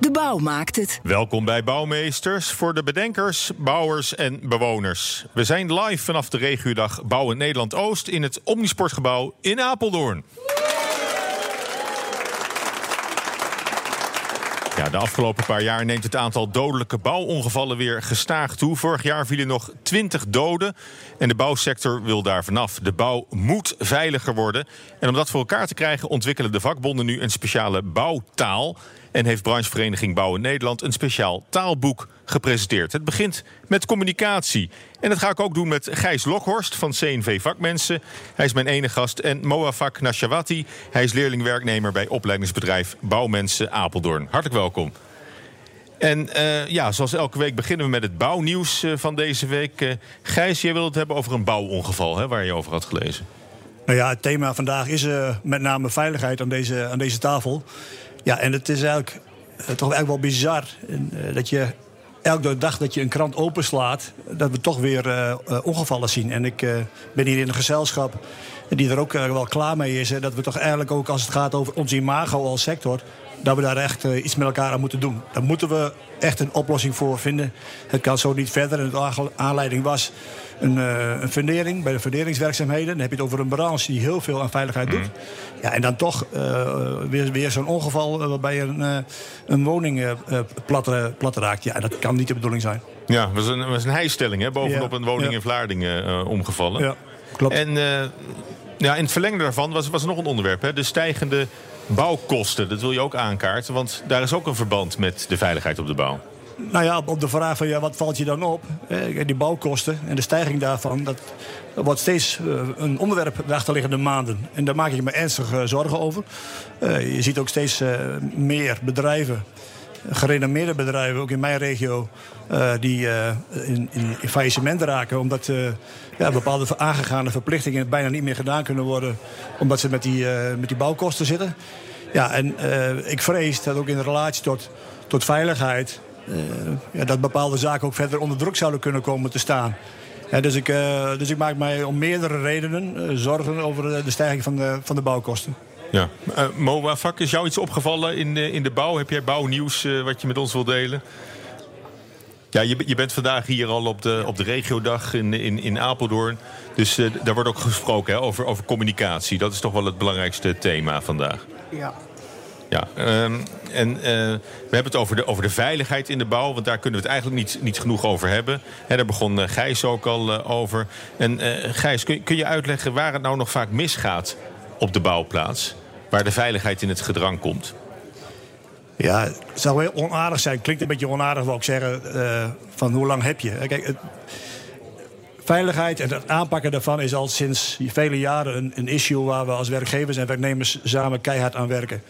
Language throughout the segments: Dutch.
De bouw maakt het. Welkom bij Bouwmeesters voor de bedenkers, bouwers en bewoners. We zijn live vanaf de regiodag Bouwend Nederland Oost in het Omnisportgebouw in Apeldoorn. Ja, de afgelopen paar jaar neemt het aantal dodelijke bouwongevallen weer gestaag toe. Vorig jaar vielen nog 20 doden en de bouwsector wil daar vanaf. De bouw moet veiliger worden. En om dat voor elkaar te krijgen ontwikkelen de vakbonden nu een speciale bouwtaal. En heeft branchevereniging Bouwen Nederland een speciaal taalboek gepresenteerd. Het begint met communicatie. En dat ga ik ook doen met Gijs Lokhorst van CNV Vakmensen. Hij is mijn ene gast. En Moafak Nashawati. Hij is leerlingwerknemer bij opleidingsbedrijf Bouwmensen Apeldoorn. Hartelijk welkom. En uh, ja, zoals elke week beginnen we met het bouwnieuws uh, van deze week. Uh, Gijs, jij wil het hebben over een bouwongeval, hè, waar je over had gelezen. Nou ja, het thema vandaag is met name veiligheid aan deze, aan deze tafel. Ja, en het is eigenlijk toch eigenlijk wel bizar dat je elke dag dat je een krant openslaat, dat we toch weer uh, ongevallen zien. En ik ben hier in een gezelschap die er ook wel klaar mee is. Hè, dat we toch eigenlijk ook als het gaat over ons imago als sector, dat we daar echt iets met elkaar aan moeten doen. Daar moeten we echt een oplossing voor vinden. Het kan zo niet verder. En de aanleiding was een, uh, een fundering bij de funderingswerkzaamheden. Dan heb je het over een branche die heel veel aan veiligheid doet. Mhm. Ja, en dan toch uh, weer, weer zo'n ongeval waarbij een, een woning plat, plat raakt. Ja, dat kan niet de bedoeling zijn. Ja, het was een, was een hijstelling, hè? bovenop ja. een woning ja. in Vlaardingen omgevallen. Ja, klopt. En ja, in het verlengde daarvan was, was er nog een onderwerp. Hè? De stijgende bouwkosten, dat wil je ook aankaarten. Want daar is ook een verband met de veiligheid op de bouw. Nou ja, op de vraag van ja, wat valt je dan op? Eh, die bouwkosten en de stijging daarvan, dat, wordt steeds uh, een onderwerp de achterliggende maanden. En daar maak ik me ernstig uh, zorgen over. Je ziet ook steeds meer bedrijven, gerenommeerde bedrijven, ook in mijn regio, die in, faillissement raken. Omdat bepaalde aangegaande verplichtingen bijna niet meer gedaan kunnen worden, omdat ze met die, met die bouwkosten zitten. Ja, en ik vrees dat ook in relatie tot, tot veiligheid ja, dat bepaalde zaken ook verder onder druk zouden kunnen komen te staan. Ja, dus, ik, uh, dus ik maak mij om meerdere redenen uh, zorgen over de stijging van de, van de bouwkosten. Ja. Uh, Moa Vak, is jou iets opgevallen in, in de bouw? Heb jij bouwnieuws wat je met ons wilt delen? Ja, je, je bent vandaag hier al op de, op de regiodag in, in, in Apeldoorn. Dus daar wordt ook gesproken hè, over, over communicatie. Dat is toch wel het belangrijkste thema vandaag. Ja, ja, um, en uh, we hebben het over de, over de veiligheid in de bouw. Want daar kunnen we het eigenlijk niet, niet genoeg over hebben. He, daar begon uh, Gijs ook al uh, over. En Gijs, kun, kun je uitleggen waar het nou nog vaak misgaat op de bouwplaats? Waar de veiligheid in het gedrang komt? Ja, het zou heel onaardig zijn. Klinkt een beetje onaardig, wil ik zeggen. van hoe lang heb je? Kijk, veiligheid en het aanpakken daarvan is al sinds vele jaren een, een issue waar we als werkgevers en werknemers samen keihard aan werken.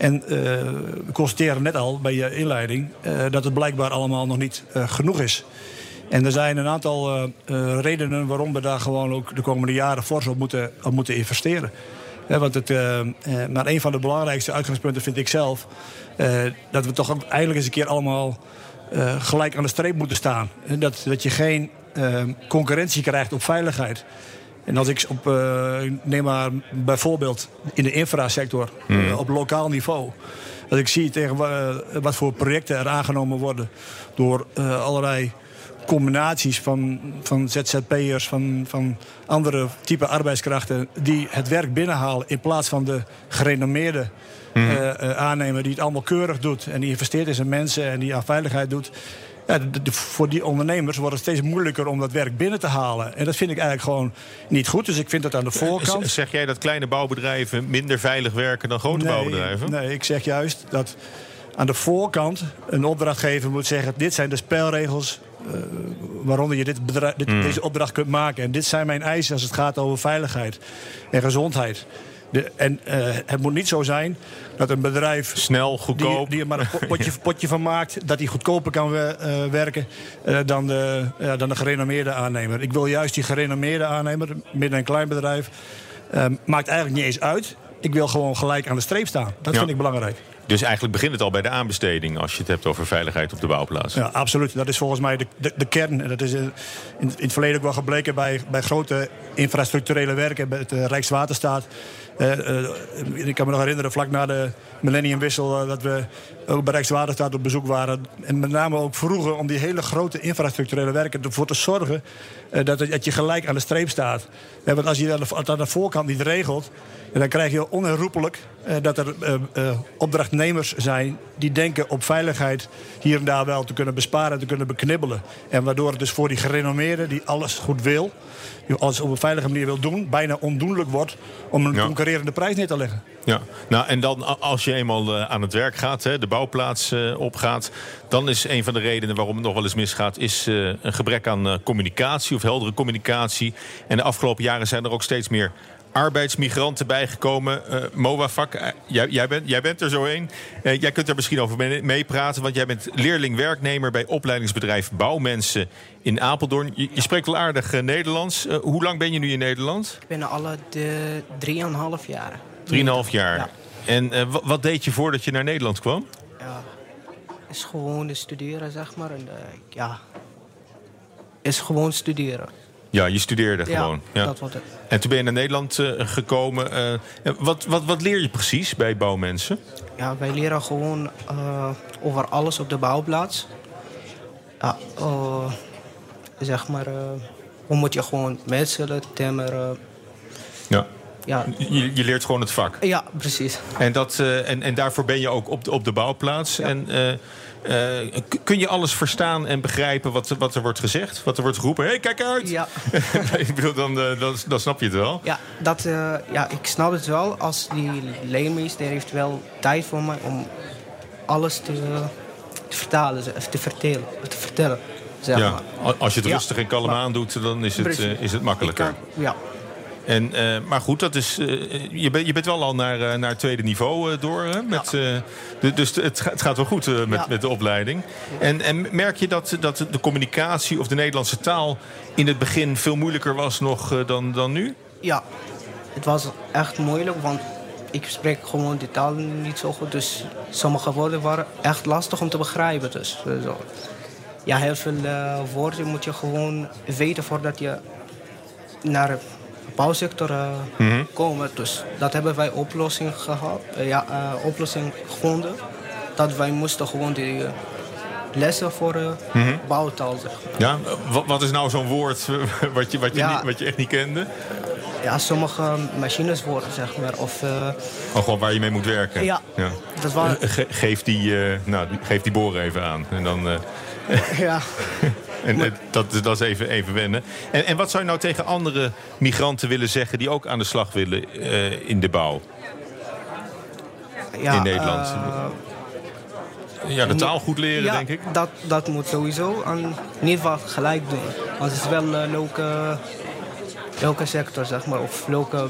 En uh, we constateren net al bij je inleiding uh, dat het blijkbaar allemaal nog niet uh, genoeg is. En er zijn een aantal redenen waarom we daar gewoon ook de komende jaren fors op moeten, moeten investeren. want het, maar een van de belangrijkste uitgangspunten vind ik zelf... dat we toch ook eindelijk eens een keer allemaal gelijk aan de streep moeten staan. Dat, dat je geen concurrentie krijgt op veiligheid. En als ik op, uh, neem maar bijvoorbeeld in de infrasector hmm. uh, op lokaal niveau. Als ik zie tegen uh, wat voor projecten er aangenomen worden door allerlei combinaties van, van ZZP'ers, van, van andere type arbeidskrachten die het werk binnenhalen in plaats van de gerenommeerde hmm. aannemer die het allemaal keurig doet en die investeert in zijn mensen en die aan veiligheid doet ja, voor die ondernemers wordt het steeds moeilijker om dat werk binnen te halen. En dat vind ik eigenlijk gewoon niet goed. Dus ik vind dat aan de voorkant. Zeg jij dat kleine bouwbedrijven minder veilig werken dan grote bouwbedrijven? Nee, ik zeg juist dat aan de voorkant een opdrachtgever moet zeggen: dit zijn de spelregels uh, waaronder je dit dit, hmm. deze opdracht kunt maken. En dit zijn mijn eisen als het gaat over veiligheid en gezondheid. De, en eh, het moet niet zo zijn dat een bedrijf... Snel, goedkoop. die er maar een potje, potje van maakt, dat die goedkoper kan eh, werken eh, dan, de, dan de gerenommeerde aannemer. Ik wil juist die gerenommeerde aannemer, midden- en kleinbedrijf, maakt eigenlijk niet eens uit. Ik wil gewoon gelijk aan de streep staan. Dat Ja. vind ik belangrijk. Dus eigenlijk begint het al bij de aanbesteding... als je het hebt over veiligheid op de bouwplaats. Ja, absoluut. Dat is volgens mij de, de, de kern. Dat is eh, in, in het verleden ook wel gebleken bij, bij grote infrastructurele werken, bij het eh, Rijkswaterstaat. Eh, ik kan me nog herinneren, vlak na de millenniumwissel, dat we ook bij Rijkswaterstaat op bezoek waren. En met name ook vroegen om die hele grote infrastructurele werken ervoor te zorgen dat, dat je gelijk aan de streep staat. Want als je dat aan de voorkant niet regelt, dan krijg je onherroepelijk eh, dat er eh, eh, opdrachtnemers zijn die denken op veiligheid hier en daar wel te kunnen besparen en te kunnen beknibbelen. En waardoor het dus voor die gerenommeerden die alles goed wil, die alles op een veilige manier wil doen, bijna ondoenlijk wordt om een Ja. concurrerende prijs neer te leggen. Ja, nou en dan als je eenmaal aan het werk gaat, hè, de bouwplaats opgaat, dan is een van de redenen waarom het nog wel eens misgaat, is een gebrek aan communicatie of heldere communicatie. En de afgelopen jaren zijn er ook steeds meer arbeidsmigranten bijgekomen. Eh Moa Vak, eh, jij, jij, bent, jij bent er zo een. Eh, jij kunt er misschien over mee- meepraten, want jij bent leerling-werknemer bij opleidingsbedrijf Bouwmensen in Apeldoorn. Je, je spreekt wel aardig eh, Nederlands. Eh, hoe lang ben je nu in Nederland? Ik ben alle de 3,5 jaar. Drieënhalf jaar. Ja. En eh, wa- wat deed je voordat je naar Nederland kwam? Ja. Is gewoon de studeren, zeg maar. En, eh, ja. Is gewoon studeren. Ja, je studeerde gewoon. Ja, dat wordt het. En toen ben je naar Nederland eh, gekomen. eh, wat, wat, wat leer je precies bij bouwmensen? Ja, wij leren gewoon eh, over alles op de bouwplaats. Ja, zeg maar, hoe moet je gewoon metselen, timmeren. Ja. Ja, Je, je leert gewoon het vak. ja precies. En, dat, eh, en, en daarvoor ben je ook op de, op de bouwplaats. En, eh, eh, kun je alles verstaan en begrijpen wat, wat er wordt gezegd? Wat er wordt geroepen? Hé, hey, kijk uit! Ja, Ik bedoel, dan, eh, dan, dan snap je het wel. ja, dat, ja, ik snap het wel. Als die leermeester heeft wel tijd voor mij om alles te, te vertalen, te vertellen. Te vertellen zeg Ja. maar. Als je het Ja. rustig en kalm Maar- aandoet, dan is het, is het makkelijker. Kan- ja, En, eh, maar goed, dat is, eh, je, bent, je bent wel al naar, eh, naar het tweede niveau door. Hè, met, de- dus het, het gaat wel goed met, Ja. met de opleiding. En, en merk je dat, dat de communicatie of de Nederlandse taal in het begin veel moeilijker was nog dan, dan nu? ja, het was echt moeilijk, want ik spreek gewoon de taal niet zo goed. Dus sommige woorden waren echt lastig om te begrijpen. Dus, zo. Ja, heel veel woorden moet je gewoon weten voordat je naar bouwsector eh komt. Dus dat hebben wij oplossing gehad, eh, ja, eh, oplossing gevonden. Dat wij moesten gewoon die lessen voor eh bouwtaal, zeg maar. Ja, wat, wat is nou zo'n woord wat je, wat, je Ja. niet, wat je echt niet kende? Ja, sommige machines worden, zeg maar. Of, eh, Oh, gewoon waar je mee moet werken. Ja. dat was... Ge- geef, die, eh, nou, die- geef die boren even aan. En dan... ja. En eh, dat, dat is even, even wennen. En, en wat zou je nou tegen andere migranten willen zeggen... die ook aan de slag willen eh, in de bouw ja in Nederland? eh, ja, de taal goed leren, ja, denk ik. Dat, dat moet sowieso in ieder geval gelijk doen. Want het is wel uh, leuke, leuke sector, zeg maar. Of leuke,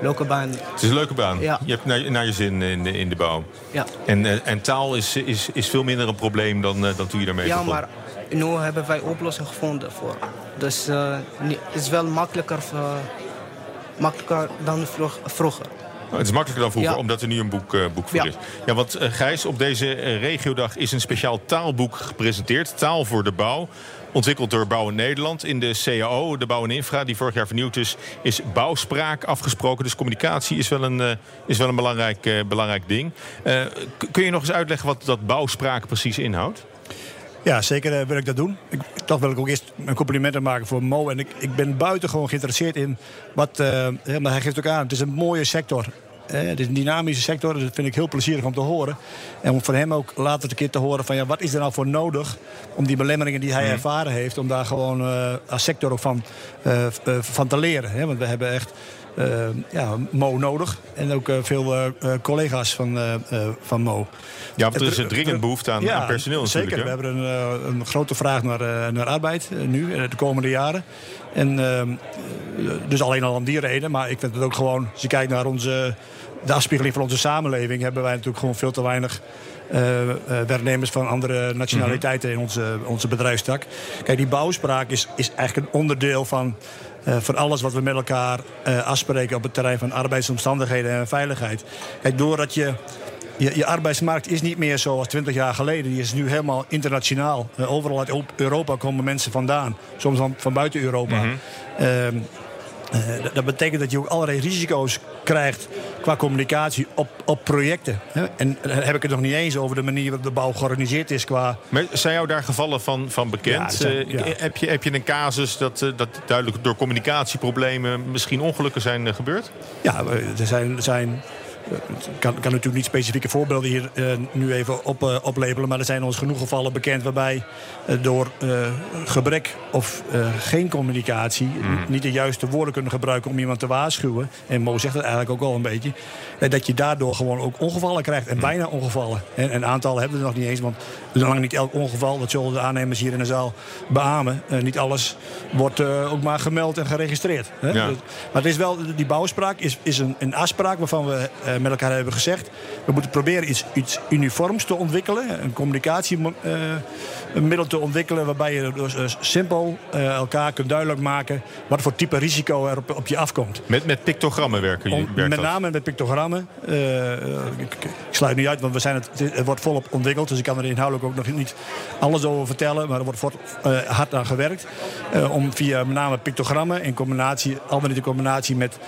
leuke baan. Het is een leuke baan. Ja. Je hebt naar, naar je zin in de, in de bouw. Ja, En, en taal is, is, is veel minder een probleem dan, dan toen je daarmee ja begon. maar nu hebben wij oplossing gevonden voor. Dus uh, het is wel makkelijker, makkelijker dan vroeg, vroeger. Oh, het is makkelijker dan vroeger, Ja. omdat er nu een boek, uh, boek voor Ja. is. Ja, want uh, Gijs, op deze uh, regiodag is een speciaal taalboek gepresenteerd. Taal voor de bouw. Ontwikkeld door Bouwen Nederland. In de CAO, de Bouw en Infra, die vorig jaar vernieuwd is, is bouwspraak afgesproken. Dus communicatie is wel een, is wel een belangrijk, belangrijk ding. Kun je nog eens uitleggen wat dat bouwspraak precies inhoudt? Ja, zeker uh, wil ik dat doen. Ik, toch wil ik ook eerst een complimenten maken voor Mo. En ik, ik ben buitengewoon geïnteresseerd in wat... Uh, maar hij geeft ook aan, het is een mooie sector. Uh, het is een dynamische sector, dus dat vind ik heel plezierig om te horen. En om van hem ook later een keer te horen van... Ja, wat is er nou voor nodig om die belemmeringen die hij mm. ervaren heeft... om daar gewoon uh, als sector ook van, uh, van te leren. Hè? Want we hebben echt... ja, Mo nodig. En ook veel collega's van, van Mo. Ja, want er is een dringend behoefte aan, aan personeel zeker. Hè? We hebben een, een grote vraag naar, naar arbeid nu, de komende jaren. En dus alleen al om die reden. Maar ik vind het ook gewoon, als je kijkt naar onze, de afspiegeling van onze samenleving... hebben wij natuurlijk gewoon veel te weinig uh, uh, werknemers van andere nationaliteiten in onze, onze bedrijfstak. Kijk, die bouwspraak is, is eigenlijk een onderdeel van, uh, van alles wat we met elkaar afspreken op het terrein van arbeidsomstandigheden en veiligheid. Kijk, doordat je. Je, je arbeidsmarkt is niet meer zoals 20 jaar geleden. Die is nu helemaal internationaal. overal uit Europa komen mensen vandaan. Soms van, van buiten Europa. Mm -hmm. Uh, dat betekent dat je ook allerlei risico's krijgt qua communicatie op, op projecten. En dan heb ik het nog niet eens over de manier waarop de bouw georganiseerd is. Qua... Maar zijn jou daar gevallen van, van bekend? Ja, zijn, ja. uh, heb, je, heb je een casus dat, uh, dat duidelijk door communicatieproblemen misschien ongelukken zijn gebeurd? Ja, er zijn, er zijn ik kan, kan natuurlijk niet specifieke voorbeelden hier uh, nu even op, uh, oplepelen. Maar er zijn ons genoeg gevallen bekend waarbij uh, door gebrek of geen communicatie... Mm. niet de juiste woorden kunnen gebruiken om iemand te waarschuwen. En Mo zegt het eigenlijk ook al een beetje. dat je daardoor gewoon ook ongevallen krijgt. En mm. bijna ongevallen. En een aantal hebben we nog niet eens. Want lang niet elk ongeval, dat zullen de aannemers hier in de zaal beamen. niet alles wordt ook maar gemeld en geregistreerd. Hè? Ja. Dus, maar het is wel, die bouwspraak is, is een, een afspraak waarvan we met elkaar hebben gezegd... we moeten proberen iets, iets uniforms te ontwikkelen. Een communicatiemiddel te ontwikkelen... waarbij je dus, simpel elkaar kunt duidelijk maken... wat voor type risico er op, op je afkomt. Met, met pictogrammen werken jullie? Met name met pictogrammen. Ik, ik, sluit niet uit, want we zijn het, het wordt volop ontwikkeld. Dus ik kan er inhoudelijk ook nog niet alles over vertellen. Maar er wordt voor, uh, hard aan gewerkt. om via met name pictogrammen in combinatie... al in combinatie met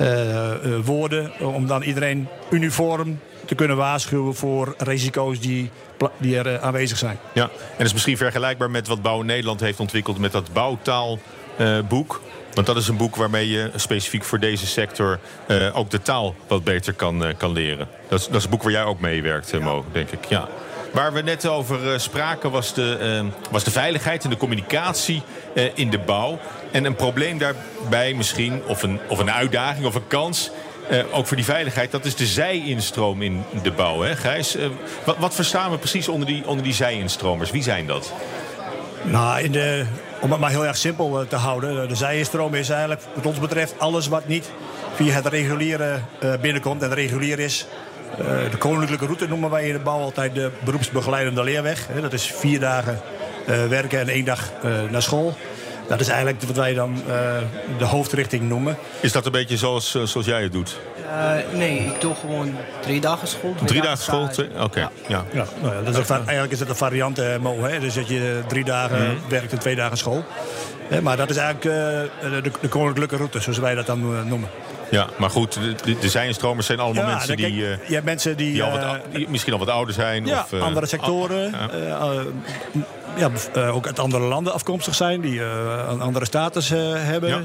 uh, woorden. Om dan iedereen uniform te kunnen waarschuwen voor risico's die, die er aanwezig zijn. Ja, en dat is misschien vergelijkbaar met wat Bouw Nederland heeft ontwikkeld met dat bouwtaalboek. Want dat is een boek waarmee je specifiek voor deze sector uh, ook de taal wat beter kan, uh, kan leren. Dat is, dat is een boek waar jij ook mee werkt, ja. Mo, denk ik. Ja. Waar we net over uh, spraken was de, was de veiligheid en de communicatie in de bouw. En een probleem daarbij misschien, of een, of een uitdaging of een kans... Ook voor die veiligheid, dat is de zijinstroom in de bouw. Hè, Gijs? Wat, wat, verstaan we precies onder die, onder die zijinstromers? Wie zijn dat? Nou, in de, om het maar heel erg simpel te houden. De zijinstroom is eigenlijk, wat ons betreft, alles wat niet via het reguliere binnenkomt. En regulier is de koninklijke route noemen wij in de bouw altijd de beroepsbegeleidende leerweg. Dat is vier dagen werken en één dag naar school. Dat is eigenlijk wat wij dan de hoofdrichting noemen. Is dat een beetje zoals, zoals jij het doet? Uh, nee, ik doe gewoon drie dagen school. Drie dagen school? Oké, okay. ja. ja. ja. Nou ja, dat is eigenlijk is het een variant, Mo. Hè? Dus dat je drie dagen mm. werkt en twee dagen school. maar dat is eigenlijk de, de koninklijke route, zoals wij dat dan noemen. Ja, maar goed, de, zijnstromers zijn allemaal ja, mensen die, uh, je hebt mensen die, die, al wat, die, misschien al wat ouder zijn. Ja, of, uh, andere sectoren. Ja, uh, ook uit andere landen afkomstig zijn, die uh, een andere status uh, hebben. Ja.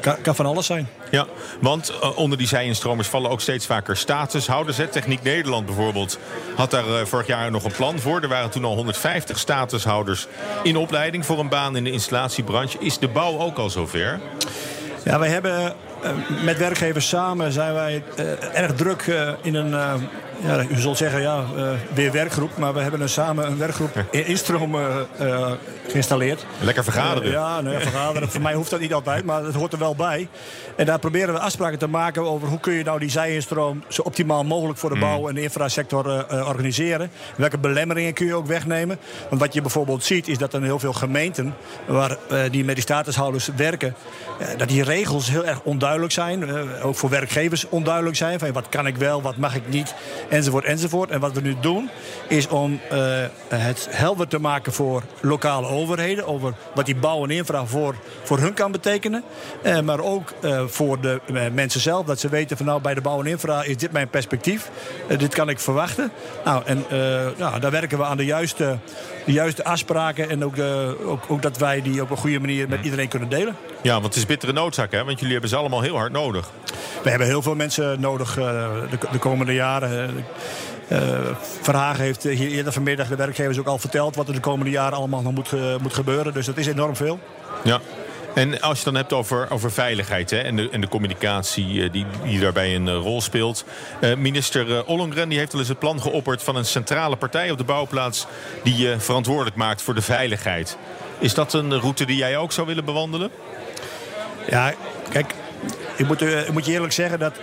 Kan, kan, van alles zijn. Ja, want onder die zijinstromers vallen ook steeds vaker statushouders. Hè. Techniek Nederland bijvoorbeeld had daar vorig jaar nog een plan voor. Er waren toen al 150 statushouders in opleiding voor een baan in de installatiebranche. Is de bouw ook al zover? Ja, wij hebben met werkgevers samen zijn wij erg druk in een ja, u zult zeggen, ja, uh, weer werkgroep. Maar we hebben er samen een werkgroep in instroom uh, uh, geïnstalleerd. Lekker vergaderen. ja, nou ja, vergaderen. Voor mij hoeft dat niet altijd, maar het hoort er wel bij. En daar proberen we afspraken te maken over hoe kun je nou die zijinstroom zo optimaal mogelijk voor de bouw mm. en de infrasector organiseren. Welke belemmeringen kun je ook wegnemen. Want wat je bijvoorbeeld ziet is dat er heel veel gemeenten waar die met die statushouders werken, dat die regels heel erg onduidelijk zijn. ook voor werkgevers onduidelijk zijn. Van wat kan ik wel, wat mag ik niet enzovoort, enzovoort. En wat we nu doen, is om uh, het helder te maken voor lokale overheden... over wat die bouw en infra voor, voor hun kan betekenen. Uh, maar ook uh, voor de mensen zelf, dat ze weten van nou, bij de bouw en infra is dit mijn perspectief. dit kan ik verwachten. Nou, en daar werken we aan de juiste, de juiste afspraken... en ook, ook, ook dat wij die op een goede manier met iedereen kunnen delen. Ja, want het is bittere noodzaak, hè? Want jullie hebben ze allemaal heel hard nodig. We hebben heel veel mensen nodig de, de komende jaren. Uh, Verhagen heeft hier eerder vanmiddag de werkgevers ook al verteld... wat er de komende jaren allemaal nog moet, uh, moet gebeuren. Dus dat is enorm veel. Ja. En als je dan hebt over, over veiligheid hè, en, de, en de communicatie eh, die, die daarbij een eh, rol speelt. Uh, minister Ollongren die heeft al eens het plan geopperd van een centrale partij op de bouwplaats die je verantwoordelijk maakt voor de veiligheid. Is dat een route die jij ook zou willen bewandelen? Ja, kijk, ik moet, moet je eerlijk zeggen dat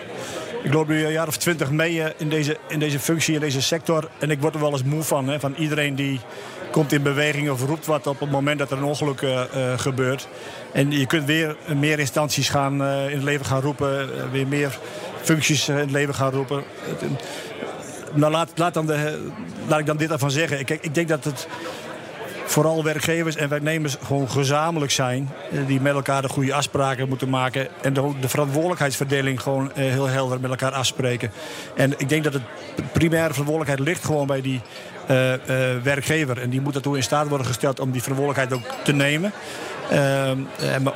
ik loop nu een jaar of twintig mee in deze, in deze functie, in deze sector. En ik word er wel eens moe van. Hè, van iedereen die komt in beweging of roept wat op het moment dat er een ongeluk uh, gebeurt. En je kunt weer meer instanties gaan, uh, in het leven gaan roepen. weer meer functies in het leven gaan roepen. Nou, laat, laat, dan de, laat ik dan dit ervan zeggen. Kijk, ik denk dat het vooral werkgevers en werknemers gewoon gezamenlijk zijn. Die met elkaar de goede afspraken moeten maken. En de, de verantwoordelijkheidsverdeling gewoon heel helder met elkaar afspreken. En ik denk dat het primaire verantwoordelijkheid ligt gewoon bij die uh, werkgever. En die moet ertoe in staat worden gesteld om die verantwoordelijkheid ook te nemen. Uh,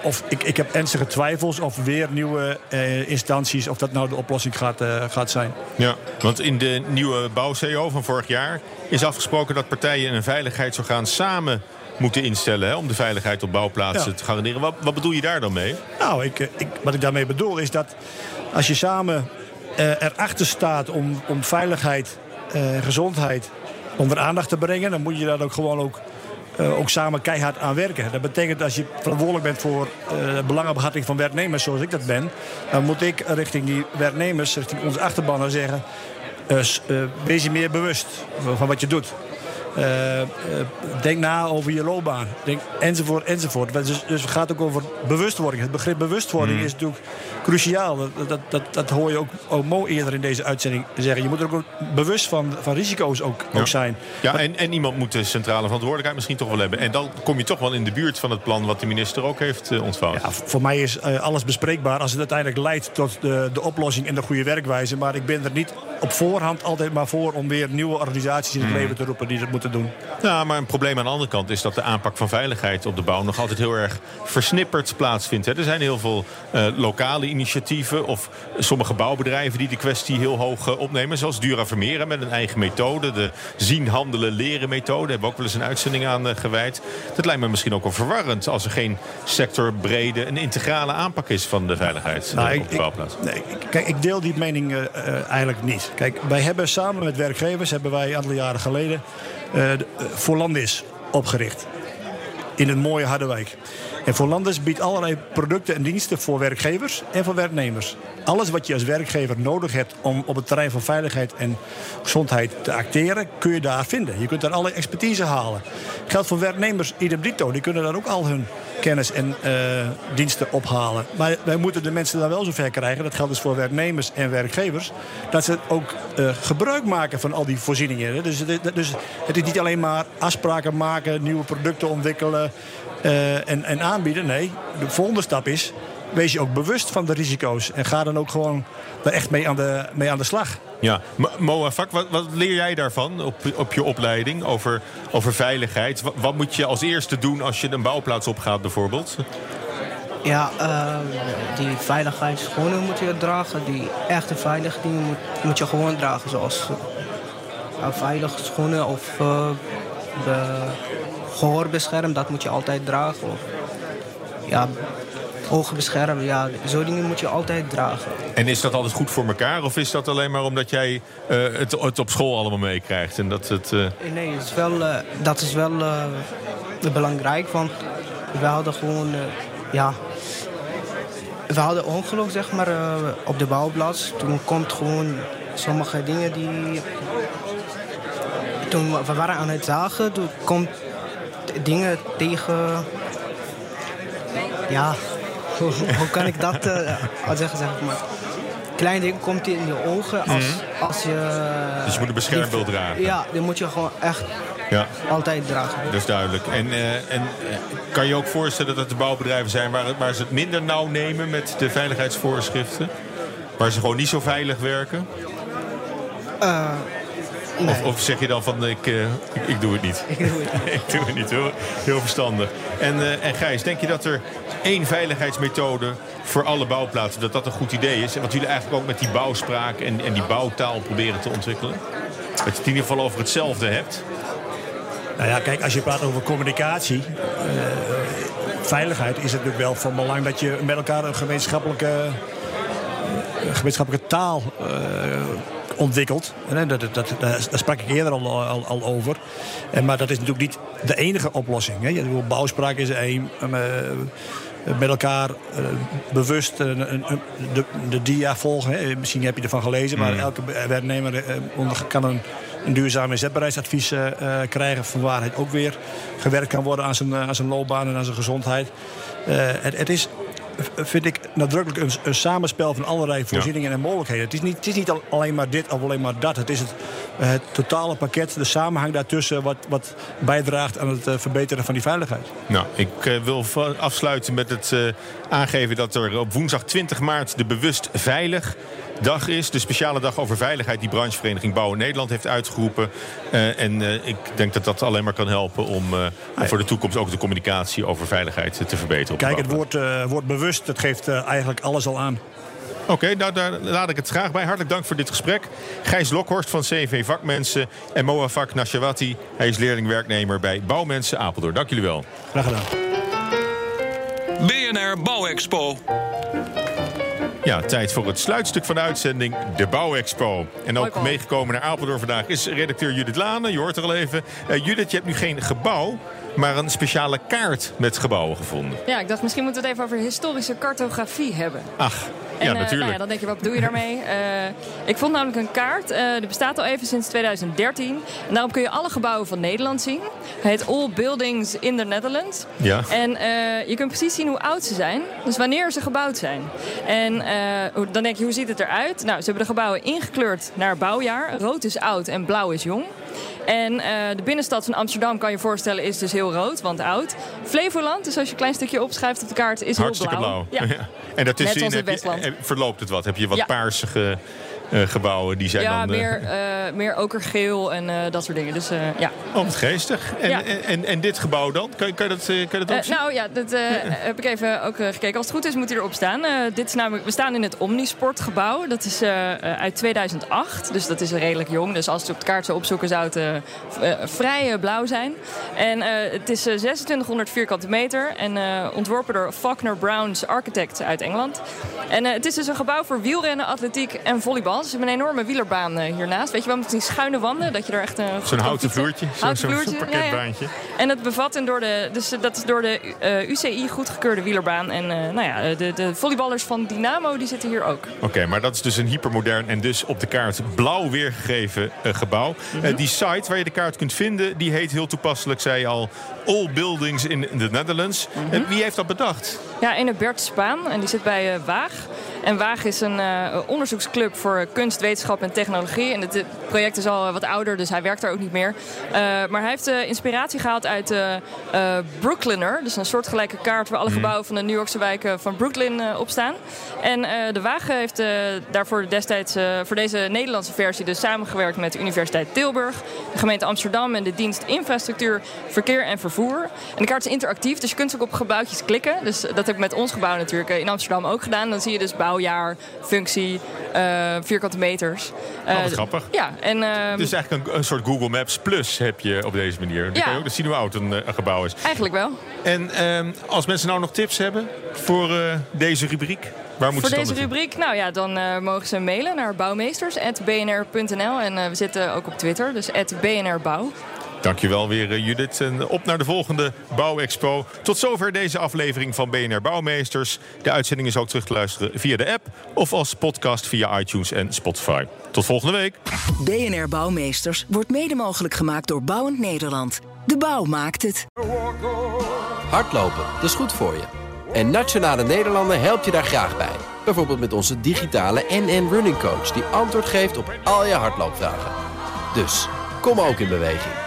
of, ik, ik heb ernstige twijfels of weer nieuwe instanties... of dat nou de oplossing gaat, gaat zijn. Ja, want in de nieuwe bouw-CO van vorig jaar... is afgesproken dat partijen een veiligheidsorgaan samen moeten instellen... Hè, om de veiligheid op bouwplaatsen ja. te garanderen. Wat, wat, bedoel je daar dan mee? Nou, ik, ik, wat ik daarmee bedoel is dat als je samen erachter staat... om, om veiligheid en gezondheid onder aandacht te brengen... dan moet je daar ook gewoon ook, uh, ook samen keihard aan werken. Dat betekent als je verantwoordelijk bent voor uh, belangenbehartiging van werknemers... zoals ik dat ben, dan moet ik richting die werknemers, richting onze achterbannen zeggen... Uh, wees je meer bewust van wat je doet. Uh, uh, denk na over je loopbaan. Denk, enzovoort, enzovoort. Dus, dus het gaat ook over bewustwording. Het begrip bewustwording mm. is natuurlijk cruciaal. Dat, dat, dat, hoor je ook, ook mooi eerder in deze uitzending zeggen. Je moet er ook bewust van, van risico's ook, ja. ook zijn. Ja, en, en iemand moet de centrale verantwoordelijkheid misschien toch wel hebben. En dan kom je toch wel in de buurt van het plan wat de minister ook heeft uh, ontvouwd. Ja, voor mij is alles bespreekbaar als het uiteindelijk leidt tot de, de oplossing en de goede werkwijze. Maar ik ben er niet op voorhand altijd maar voor om weer nieuwe organisaties in het mm. leven te roepen die dat moeten doen. Ja, maar een probleem aan de andere kant is dat de aanpak van veiligheid op de bouw nog altijd heel erg versnipperd plaatsvindt. Hè. Er zijn heel veel uh, lokale initiatieven of sommige bouwbedrijven die de kwestie heel hoog uh, opnemen. Zoals Dura Vermeer met een eigen methode. De zien, handelen, leren methode. Daar hebben we ook wel eens een uitzending aan uh, gewijd. Dat lijkt me misschien ook wel verwarrend als er geen sectorbrede, een integrale aanpak is van de veiligheid nou, op de bouwplaats. Ik, nee, kijk, ik deel die mening eigenlijk niet. Kijk, wij hebben samen met werkgevers, hebben wij een aantal jaren geleden uh, Voorlandis opgericht. In het mooie Harderwijk. En Voorlandis biedt allerlei producten en diensten voor werkgevers en voor werknemers. Alles wat je als werkgever nodig hebt om op het terrein van veiligheid en gezondheid te acteren, kun je daar vinden. Je kunt daar alle expertise halen. Geldt voor werknemers idem dito. Die kunnen daar ook al hun kennis en uh, diensten ophalen. Maar wij moeten de mensen dan wel zover krijgen, dat geldt dus voor werknemers en werkgevers, dat ze ook uh, gebruik maken van al die voorzieningen. Dus, dus het is niet alleen maar afspraken maken, nieuwe producten ontwikkelen uh, en, en aanbieden. Nee, de volgende stap is, wees je ook bewust van de risico's en ga dan ook gewoon daar echt mee aan de, mee aan de slag. Ja, Moafak, wat, wat leer jij daarvan op, op je opleiding over, over veiligheid? Wat, wat, moet je als eerste doen als je een bouwplaats opgaat bijvoorbeeld? Ja, uh, die veiligheidsschoenen moet je dragen. Die echte veilige dingen moet, moet je gewoon dragen. Zoals uh, veilige schoenen of uh, de gehoorbescherm, dat moet je altijd dragen. Of, ja, ogen beschermen. Ja, zo'n dingen moet je altijd dragen. En is dat altijd goed voor elkaar? Of is dat alleen maar omdat jij uh, het, het, op school allemaal meekrijgt? En dat het, uh... Nee, het is wel, uh, dat is wel belangrijk. Want we hadden gewoon... ja, we hadden ongeluk, zeg maar, op de bouwplaats. Toen komt gewoon sommige dingen die... Toen we waren aan het zagen, toen komt dingen tegen... Ja, hoe, hoe, kan ik dat uh, zeggen? Zeg maar. Klein ding komt in je ogen als, mm. als je... Dus je moet een beschermbeeld dragen? Ja, die moet je gewoon echt ja. altijd dragen. Dat is duidelijk. En, uh, en kan je ook voorstellen dat er bouwbedrijven zijn... Waar, waar ze het minder nauw nemen met de veiligheidsvoorschriften? Waar ze gewoon niet zo veilig werken? Uh, Nee. Of, of, zeg je dan van ik, uh, ik, ik, doe het niet? Ik doe het niet. ik doe het niet, heel, heel verstandig. En, uh, en Gijs, denk je dat er één veiligheidsmethode voor alle bouwplaatsen, dat dat een goed idee is? En wat jullie eigenlijk ook met die bouwspraak en, en die bouwtaal proberen te ontwikkelen? Dat je het in ieder geval over hetzelfde hebt? Nou ja, kijk, als je praat over communicatie... Uh, veiligheid is het natuurlijk wel van belang dat je met elkaar een gemeenschappelijke, een gemeenschappelijke taal uh, ontwikkelt. En dat, dat, dat, daar sprak ik eerder al, al, al over. En, maar dat is natuurlijk niet de enige oplossing. Hè. Bouwspraak is één. Uh, met elkaar uh, bewust de, de dia volgen. Hè. Misschien heb je ervan gelezen, maar mm. elke werknemer kan een, een duurzaam inzetbaarheidsadvies krijgen. Van waar het ook weer gewerkt kan worden aan zijn, aan zijn loopbaan en aan zijn gezondheid. Het, het, is vind ik nadrukkelijk een, een samenspel van allerlei voorzieningen en mogelijkheden. Het is, niet, het is niet alleen maar dit of alleen maar dat. Het is het, het totale pakket, de samenhang daartussen... wat, wat bijdraagt aan het uh, verbeteren van die veiligheid. Nou, ik uh, wil afsluiten met het uh, aangeven dat er op woensdag 20 maart... de Bewust Veilig dag is. De speciale dag over veiligheid die branchevereniging Bouwen Nederland heeft uitgeroepen. Uh, en uh, ik denk dat dat alleen maar kan helpen om uh, voor de toekomst ook de communicatie over veiligheid te verbeteren. Kijk, het woord, woord bewust, dat geeft eigenlijk alles al aan. Oké, okay, nou, daar laat ik het graag bij. Hartelijk dank voor dit gesprek. Gijs Lokhorst van CV Vakmensen en Moafak Nashawati. Hij is leerlingwerknemer bij Bouwmensen Apeldoorn. Dank jullie wel. Graag gedaan. BNR Bouwexpo. Ja, tijd voor het sluitstuk van de uitzending, de Bouwexpo. En ook meegekomen naar Apeldoorn vandaag is redacteur Judith Lane. Je hoort er al even. Uh, Judith, je hebt nu geen gebouw, maar een speciale kaart met gebouwen gevonden. Ja, ik dacht misschien moeten we het even over historische cartografie hebben. Ach, en, ja, uh, natuurlijk. Nou ja, dan denk je, wat bedoel je daarmee? Uh, ik vond namelijk een kaart. Uh, die bestaat al even sinds 2013. En daarop kun je alle gebouwen van Nederland zien. Het heet All Buildings in the Netherlands. Ja. En je kunt precies zien hoe oud ze zijn. Dus wanneer ze gebouwd zijn. En dan denk je, hoe ziet het eruit? Nou, ze hebben de gebouwen ingekleurd naar bouwjaar. Rood is oud en blauw is jong. En uh, de binnenstad van Amsterdam, kan je voorstellen, is dus heel rood, want oud. Flevoland, dus als je een klein stukje opschrijft op de kaart, is Hartstikke heel blauw. blauw. Ja. en daartussenin heb je, verloopt het wat? Heb je wat ja. paarsige gebouwen die zijn ja, dan... meer, uh, meer okergeel en dat soort dingen. Dus, ja. Oh, wat geestig. En, ja. en, en, en, dit gebouw dan? Kan, kan je dat, kan je dat opzien? nou ja, dat heb ik even ook gekeken. Als het goed is moet hij erop staan. dit is namelijk, we staan in het Omnisportgebouw. Dat is uit 2008, dus dat is redelijk jong. Dus als je het op de kaart zou opzoeken zou het vrij blauw zijn. En het is 2600 vierkante meter en ontworpen door Faulkner Browns Architects uit Engeland. En het is dus een gebouw voor wielrennen, atletiek en volleybal. Ze hebben een enorme wielerbaan uh, hiernaast. Weet je wel, met die schuine wanden. Dat je er echt een. Zo'n houten vloertje. Houten Zo'n vloertje. zo parketbaantje. Ja, ja. En het bevat een door de. Dus dat is door de uh, UCI goedgekeurde wielerbaan. En uh, nou ja, de, de volleyballers van Dynamo die zitten hier ook. Oké, okay, maar dat is dus een hypermodern en dus op de kaart blauw weergegeven gebouw. Mm -hmm. die site waar je de kaart kunt vinden, die heet heel toepasselijk, zei je al, All Buildings in the Netherlands. Mm -hmm. wie heeft dat bedacht? Ja, ene Bert Spaan. En die zit bij Waag. En Waag is een uh, onderzoeksclub voor kunst, wetenschap en technologie. En het project is al wat ouder, dus hij werkt daar ook niet meer. Uh, maar hij heeft uh, inspiratie gehaald uit de Brooklyner. Dus een soortgelijke kaart waar alle gebouwen van de New Yorkse wijken van Brooklyn op staan. En de Wagen heeft daarvoor destijds voor deze Nederlandse versie dus samengewerkt met de Universiteit Tilburg, de gemeente Amsterdam en de dienst Infrastructuur, Verkeer en Vervoer. En de kaart is interactief, dus je kunt ook op gebouwtjes klikken. Dus dat heb ik met ons gebouw natuurlijk in Amsterdam ook gedaan. Dan zie je dus bouwjaar, functie, uh, vierkante meters. Uh, oh, grappig. Ja, en, uh, dus eigenlijk een, een, soort Google Maps Plus heb je op deze manier. Dan ja. kan je ook dus zien hoe oud een, een, gebouw is. Eigenlijk wel. En ehm, als mensen nou nog tips hebben voor deze rubriek? Waar Voor deze rubriek, nou ja, dan uh, mogen ze mailen naar bouwmeesters.bnr.nl. En uh, we zitten ook op Twitter, dus @bnrbouw. Dankjewel weer uh, Judith. En op naar de volgende Bouwexpo. Tot zover deze aflevering van BNR Bouwmeesters. De uitzending is ook terug te luisteren via de app of als podcast via iTunes en Spotify. Tot volgende week. BNR Bouwmeesters wordt mede mogelijk gemaakt door Bouwend Nederland. De bouw maakt het. Hardlopen, dat is goed voor je. En Nationale Nederlanden helpt je daar graag bij. Bijvoorbeeld met onze digitale NN Running Coach... die antwoord geeft op al je hardloopvragen. Dus, kom ook in beweging.